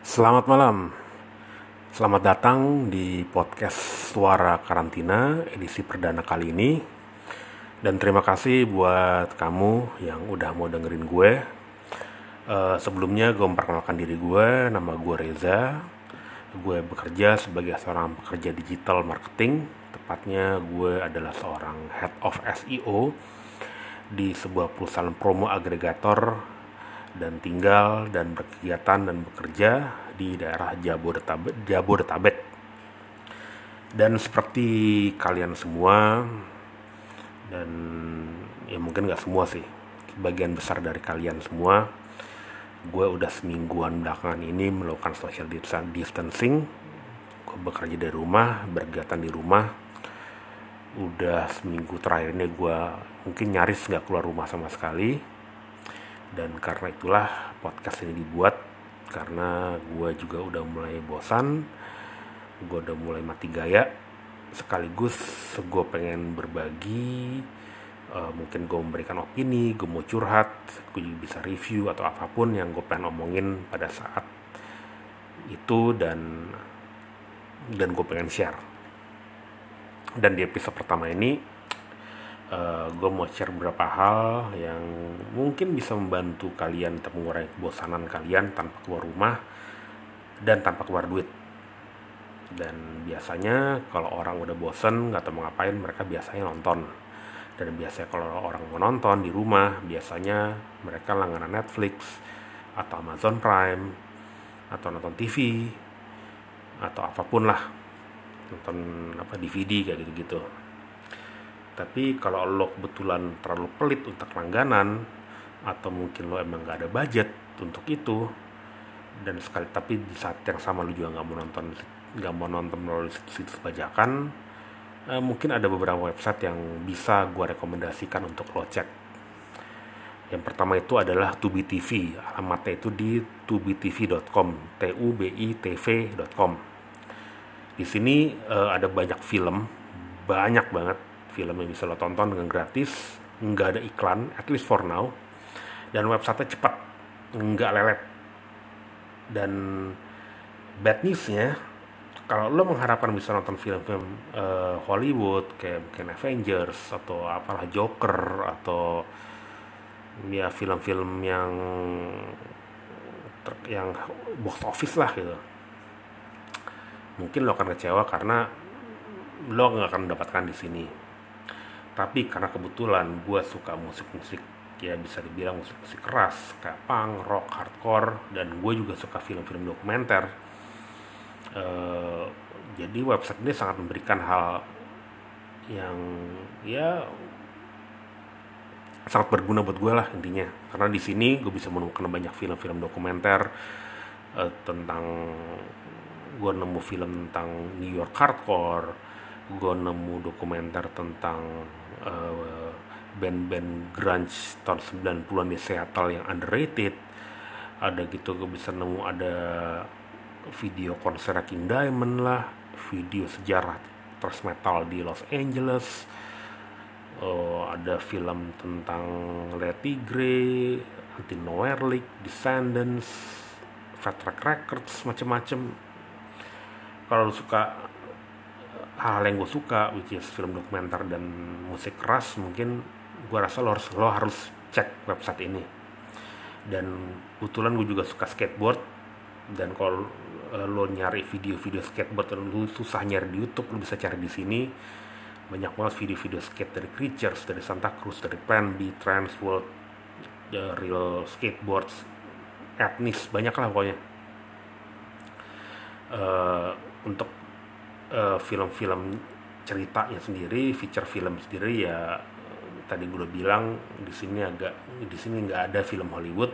Selamat malam. Selamat datang di podcast Suara Karantina edisi perdana kali ini. Dan terima kasih buat kamu yang udah mau dengerin gue. Uh, sebelumnya gue memperkenalkan diri gue, nama gue Reza. Gue bekerja sebagai seorang pekerja digital marketing. Tepatnya gue adalah seorang head of SEO di sebuah perusahaan promo agregator dan tinggal dan berkegiatan dan bekerja di daerah Jabodetabek, Jabodetabek. Dan seperti kalian semua dan ya mungkin nggak semua sih, sebagian besar dari kalian semua, gue udah semingguan belakangan ini melakukan social distancing. Gue bekerja dari rumah, berkegiatan di rumah. Udah seminggu terakhir ini gue mungkin nyaris nggak keluar rumah sama sekali dan karena itulah podcast ini dibuat karena gue juga udah mulai bosan gue udah mulai mati gaya. Sekaligus gue pengen berbagi uh, mungkin gue memberikan opini gue mau curhat gue juga bisa review atau apa pun yang gue pengen omongin pada saat itu dan dan gue pengen share. Dan di episode pertama ini uh, eh, gue mau share beberapa hal yang mungkin bisa membantu kalian untuk mengurangi kebosanan kalian tanpa keluar rumah dan tanpa keluar duit. Dan biasanya kalau orang udah bosen nggak tahu mau ngapain mereka biasanya nonton. Dan biasanya kalau orang mau nonton di rumah biasanya mereka langganan Netflix atau Amazon Prime atau nonton TV atau apa pun lah. Nonton apa DVD kayak gitu-gitu tapi kalau lo kebetulan terlalu pelit untuk langganan atau mungkin lo emang gak ada budget untuk itu dan sekali tapi di saat yang sama lo juga nggak mau nonton nggak mau nonton melalui situs bajakan eh, mungkin ada beberapa website yang bisa gue rekomendasikan untuk lo cek. Yang pertama itu adalah Tubi TV alamatnya itu di tubitv.com t u b i t v.com di sini eh, ada banyak film banyak banget film yang bisa lo tonton dengan gratis nggak ada iklan at least for now. Dan websitenya cepat nggak lelet. Dan bad newsnya kalau lo mengharapkan bisa nonton film-film uh, Hollywood kayak mungkin Avengers atau apalah Joker atau ya film-film yang yang box office lah gitu. Mungkin lo akan kecewa karena lo nggak akan mendapatkan di sini tapi karena kebetulan gue suka musik-musik ya bisa dibilang musik-musik keras kayak punk, rock, hardcore dan gue juga suka film-film dokumenter. Uh, jadi website ini sangat memberikan hal yang ya sangat berguna buat gue lah intinya. Karena di sini gue bisa menemukan banyak film-film dokumenter uh, tentang gue nemu film tentang New York hardcore gue nemu dokumenter tentang uh, band-band grunge tahun 90-an di Seattle yang underrated. Ada gitu gue bisa nemu ada video konser King Diamond lah video sejarah thrash metal di Los Angeles. Uh, ada film tentang Let Tigre Anti Nowhere League Descendants Fat Track Records macem-macem. Kalau suka hal yang gue suka which is film dokumenter dan musik keras mungkin gue rasa lo harus lo harus cek website ini dan kebetulan gue juga suka skateboard dan kalau uh, lo nyari video-video skateboard lo susah nyari di YouTube lo bisa cari di sini banyak banget video-video skate dari Creatures, dari Santa Cruz, dari Plan B, Transworld, the Real Skateboards, etnis banyak lah pokoknya. Uh, untuk eh, film-film ceritanya sendiri, feature film sendiri ya tadi gue udah bilang di sini agak di sini nggak ada film Hollywood.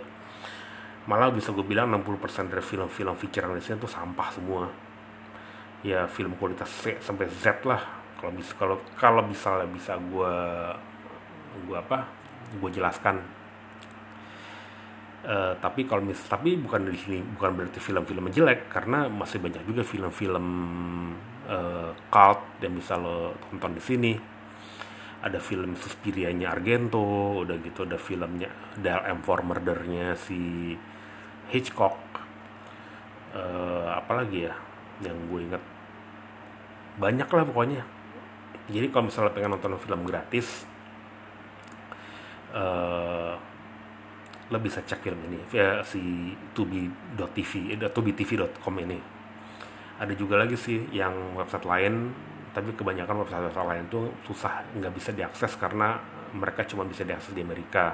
Malah bisa gue bilang 60% dari film-film feature di sini tuh sampah semua. Ya film kualitas C sampai Z lah. Kalau bisa kalau kalau misalnya bisa gue gue apa gue jelaskan. Uh, tapi kalau mis tapi bukan di sini bukan berarti film-film jelek karena masih banyak juga film-film uh, cult yang bisa lo tonton di sini. Ada film Suspirianya Argento udah gitu ada filmnya Dial M for Murdernya si Hitchcock. Uh, apalagi ya yang gue inget banyak lah pokoknya. Jadi kalau misalnya pengen nonton film gratis uh, lo bisa cek film ini via si tubi.tv eh, tubitv.com ini ada juga lagi sih yang website lain tapi kebanyakan website-website lain tuh susah nggak bisa diakses karena mereka cuma bisa diakses di Amerika.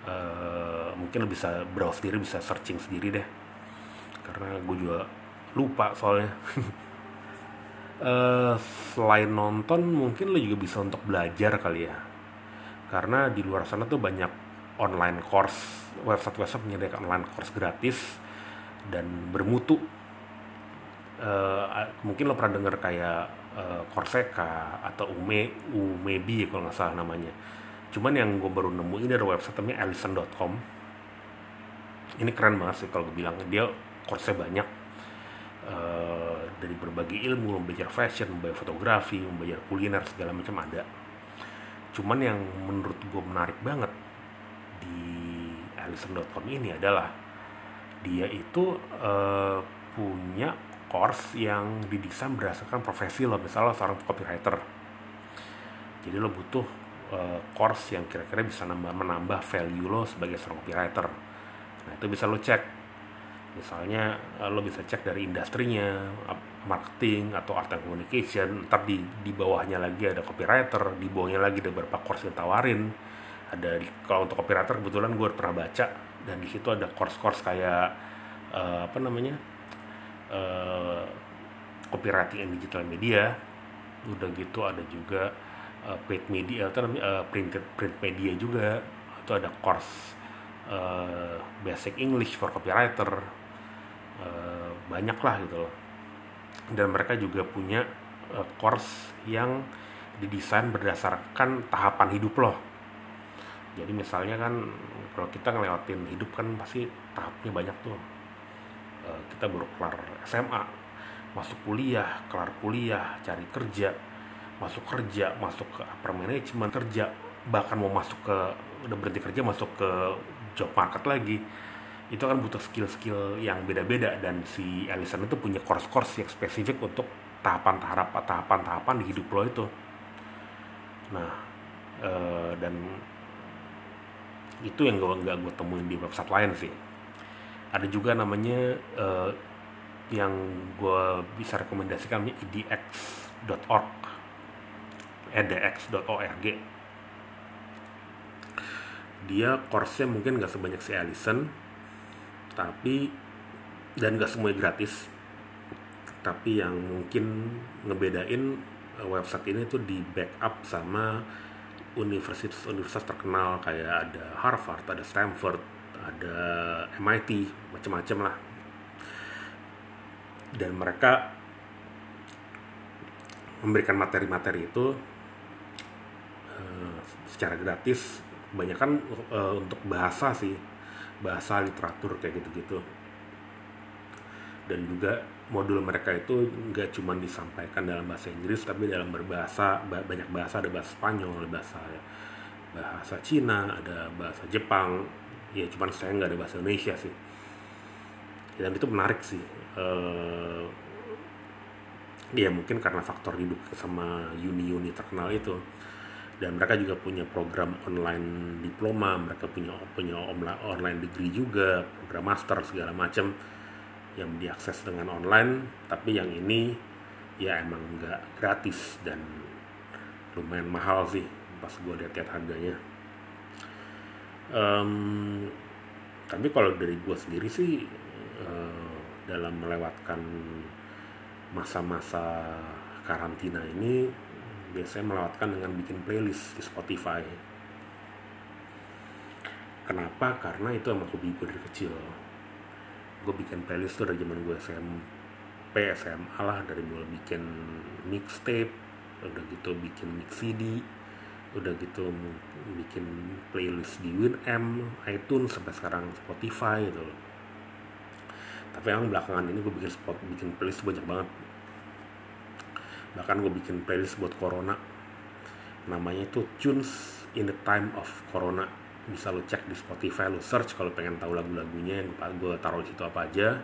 Uh, mungkin lo bisa browse sendiri bisa searching sendiri deh. Karena gue juga lupa soalnya. Uh, selain nonton mungkin lo juga bisa untuk belajar kali ya. Karena di luar sana tuh banyak online course website-website menyediakan online course gratis dan bermutu uh, mungkin lo pernah dengar kayak uh, Coursera atau Ume Umebi kalau nggak salah namanya. Cuman yang gue baru nemuin dari website namanya Ellison.com ini keren banget sih kalau gue bilang dia course banyak. Uh, dari berbagai ilmu belajar fashion belajar fotografi belajar kuliner segala macam ada. Cuman yang menurut gue menarik banget di Alison.com ini adalah dia itu uh, punya course yang didesain berdasarkan profesi lo misalnya seorang copywriter. Jadi lo butuh uh, course yang kira-kira bisa nambah menambah value lo sebagai seorang copywriter. Nah itu bisa lo cek. Misalnya eh, lo bisa cek dari industrinya marketing atau art and communication. Ntar di di bawahnya lagi ada copywriter di bawahnya lagi ada beberapa course yang tawarin. Ada kalau untuk copywriter kebetulan gue pernah baca dan di situ ada course-course kayak uh, apa namanya uh, copywriting and digital media. Udah gitu ada juga uh, paid media atau uh, print print media juga. Atau ada course uh, basic English for copywriter. Eh, banyak lah gitu loh. Dan mereka juga punya uh, course yang didesain berdasarkan tahapan hidup loh. Jadi misalnya kan kalau kita ngelewatin hidup kan pasti tahapnya banyak tuh uh, kita baru kelar SMA masuk kuliah kelar kuliah cari kerja masuk kerja masuk ke upper management kerja bahkan mau masuk ke udah berhenti kerja masuk ke job market lagi. Itu kan butuh skill-skill yang beda-beda dan si Ellison itu punya course-course yang spesifik untuk tahapan-tahapan tahapan-tahapan di hidup lo itu. Nah uh, dan itu yang gue nggak gue temuin di website lain sih ada juga namanya uh, yang gue bisa rekomendasikan edx.org edx.org dia course-nya mungkin nggak sebanyak si Allison tapi dan gak semuanya gratis. Tapi yang mungkin ngebedain eh, website ini tuh di backup sama universitas-universitas terkenal kayak ada Harvard, ada Stanford, ada MIT, macam-macam lah. Dan mereka memberikan materi-materi itu uh, secara gratis, kebanyakan uh, untuk bahasa sih. Bahasa literatur kayak gitu-gitu. Dan juga modul mereka itu nggak cuma disampaikan dalam bahasa Inggris tapi dalam berbahasa banyak bahasa. Ada bahasa Spanyol bahasa bahasa Cina ada bahasa Jepang ya cuman saya nggak ada bahasa Indonesia sih. Dan itu menarik sih. Uh, ya mungkin karena faktor hidup sama uni-uni terkenal itu. Dan mereka juga punya program online diploma mereka punya punya online degree juga program master segala macam yang diakses dengan online. Tapi yang ini ya emang nggak gratis dan lumayan mahal sih pas gue lihat-lihat harganya um, tapi kalau dari gue sendiri sih uh, dalam melewatkan masa-masa karantina ini biasanya melewatkan dengan bikin playlist di Spotify. Kenapa? Karena itu emang hobi gue dari kecil. Gue bikin playlist tuh dari zaman gue SMP SMA lah dari mulai bikin mixtape udah gitu bikin mix CD udah gitu bikin playlist di Winamp, iTunes sampai sekarang Spotify gitu loh. Tapi yang belakangan ini gue bikin spot bikin playlist banyak banget. Bahkan gue bikin playlist buat corona. Namanya itu tunes in the time of corona. Bisa lo cek di Spotify lo search kalau pengen tahu lagu-lagunya yang gue taruh di situ apa aja.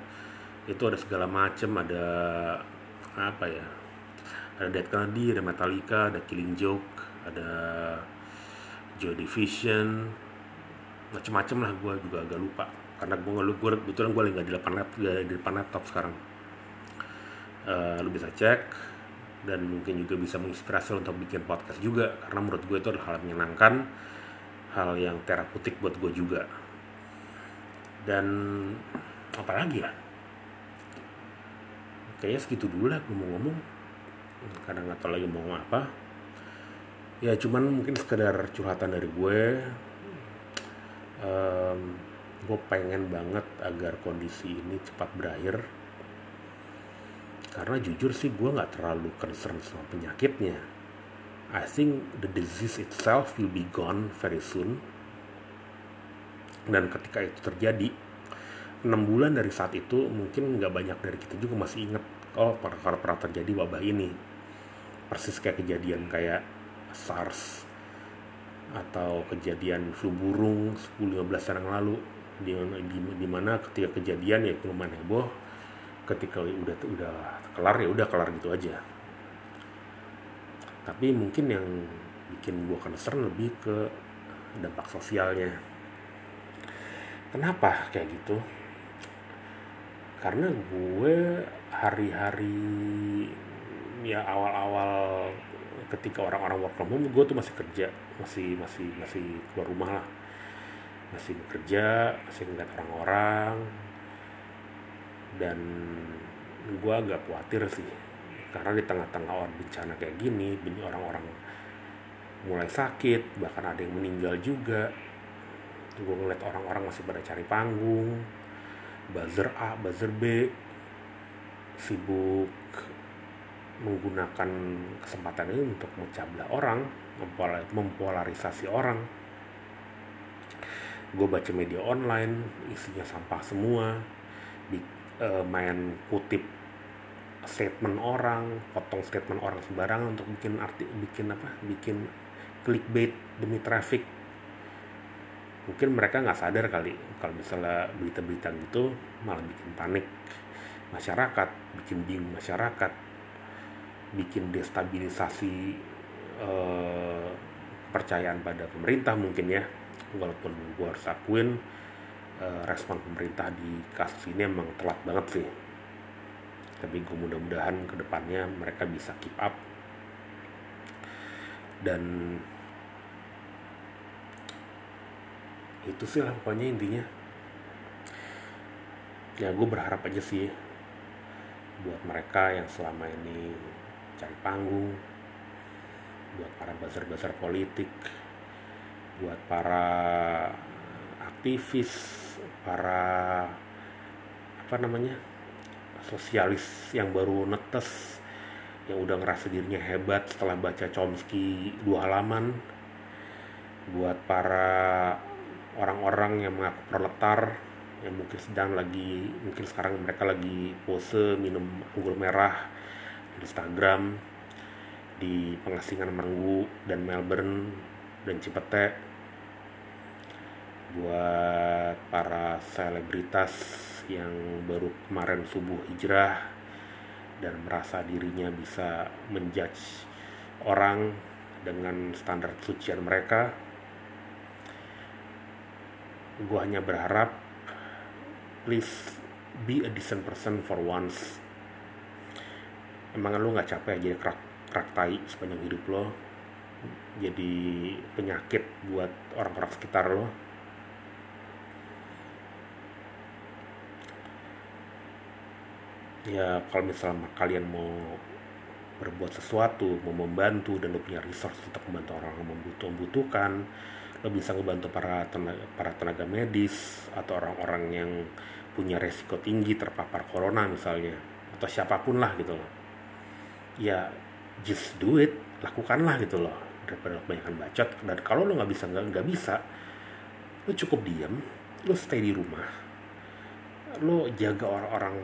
Itu ada segala macem ada apa ya ada Dead Kennedy ada Metallica ada Killing Joke ada Joy Division macem-macem lah gue juga agak lupa. Karena gue nggak gue kebetulan gue nggak di depan laptop di depan laptop sekarang. Uh, lu bisa cek dan mungkin juga bisa menginspirasi untuk bikin podcast juga. Karena menurut gue itu adalah hal yang menyenangkan hal yang terapeutik buat gue juga. Dan apa lagi ya? Kayaknya segitu dulu lah gue mau ngomong. Kadang nggak tahu lagi mau ngomong apa ya cuman mungkin sekedar curhatan dari gue um, gue pengen banget agar kondisi ini cepat berakhir. Karena jujur sih gue nggak terlalu concern sama penyakitnya. I think the disease itself will be gone very soon. Dan ketika itu terjadi enam bulan dari saat itu mungkin nggak banyak dari kita juga masih ingat oh pernah pernah terjadi wabah ini. Persis kayak kejadian kayak SARS atau kejadian flu burung 10-15 tahun yang lalu di di, di mana ketika kejadian ya lumayan heboh ketika udah udah kelar ya udah kelar gitu aja. Tapi mungkin yang bikin gue concern lebih ke dampak sosialnya. Kenapa kayak gitu? Karena gue hari-hari ya awal-awal ketika orang-orang work from home gue tuh masih kerja masih masih masih keluar rumah lah. Masih bekerja masih ngeliat orang-orang. Dan gue agak khawatir sih karena di tengah-tengah orang bencana kayak gini orang-orang mulai sakit bahkan ada yang meninggal juga. Gue ngeliat orang-orang masih pada cari panggung buzzer A buzzer B sibuk menggunakan kesempatan ini untuk mencabla orang mempolarisasi orang. Gue baca media online isinya sampah semua di, uh, main kutip statement orang potong statement orang sembarangan untuk bikin arti bikin apa bikin clickbait demi traffic. Mungkin mereka nggak sadar kali kalau misalnya berita-berita gitu malah bikin panik. Masyarakat bikin bingung masyarakat bikin destabilisasi eh, kepercayaan pada pemerintah mungkin ya. Walaupun gue harus akuin uh, respon pemerintah di kasus ini emang telat banget sih. Tapi gue mudah-mudahan ke depannya mereka bisa keep up. Dan itu sih lah pokoknya intinya. Ya gue berharap aja sih buat mereka yang selama ini cari panggung buat para buzzer-buzzer politik buat para aktivis para apa namanya sosialis yang baru netes yang udah ngerasa dirinya hebat setelah baca Chomsky dua halaman buat para orang-orang yang mengaku proletar yang mungkin sedang lagi mungkin sekarang mereka lagi pose minum anggur merah Instagram di pengasingan Manggu dan Melbourne dan Cipete. Buat para selebritas yang baru kemarin subuh hijrah dan merasa dirinya bisa menjudge orang dengan standar sucian mereka gue hanya berharap please be a decent person for once emang lu nggak capek jadi kerak kerak tai sepanjang hidup lo? Jadi penyakit buat orang-orang sekitar lo? Ya kalau misalnya kalian mau berbuat sesuatu mau membantu dan lo punya resource untuk membantu orang yang membutuh membutuhkan lo bisa membantu para tenaga, para tenaga medis atau orang-orang yang punya resiko tinggi terpapar corona misalnya atau siapa pun lah gitu loh ya just do it lakukanlah gitu loh. Daripada kebanyakan bacot dan kalau lo nggak bisa nggak bisa lo cukup diam lo stay di rumah. Lo jaga orang-orang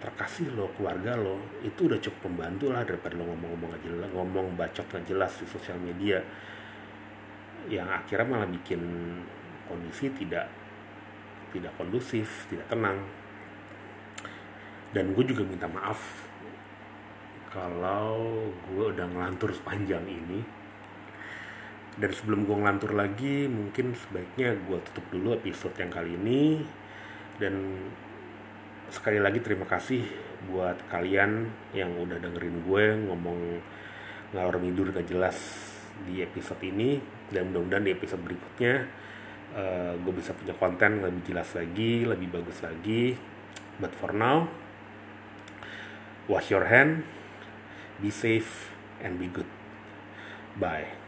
terkasih lo keluarga lo itu udah cukup membantu lah daripada lo ngomong-ngomong aja jelas ngomong bacot nggak jelas di sosial media. Yang akhirnya malah bikin kondisi tidak tidak kondusif tidak tenang. Dan gue juga minta maaf kalau gue udah ngelantur sepanjang ini dan sebelum gue ngelantur lagi mungkin sebaiknya gue tutup dulu episode yang kali ini. Dan sekali lagi terima kasih buat kalian yang udah dengerin gue ngomong ngalor ngidur gak jelas di episode ini. Dan mudah-mudahan di episode berikutnya uh, gue bisa punya konten lebih jelas lagi lebih bagus lagi. But for now wash your hand be safe and be good. Bye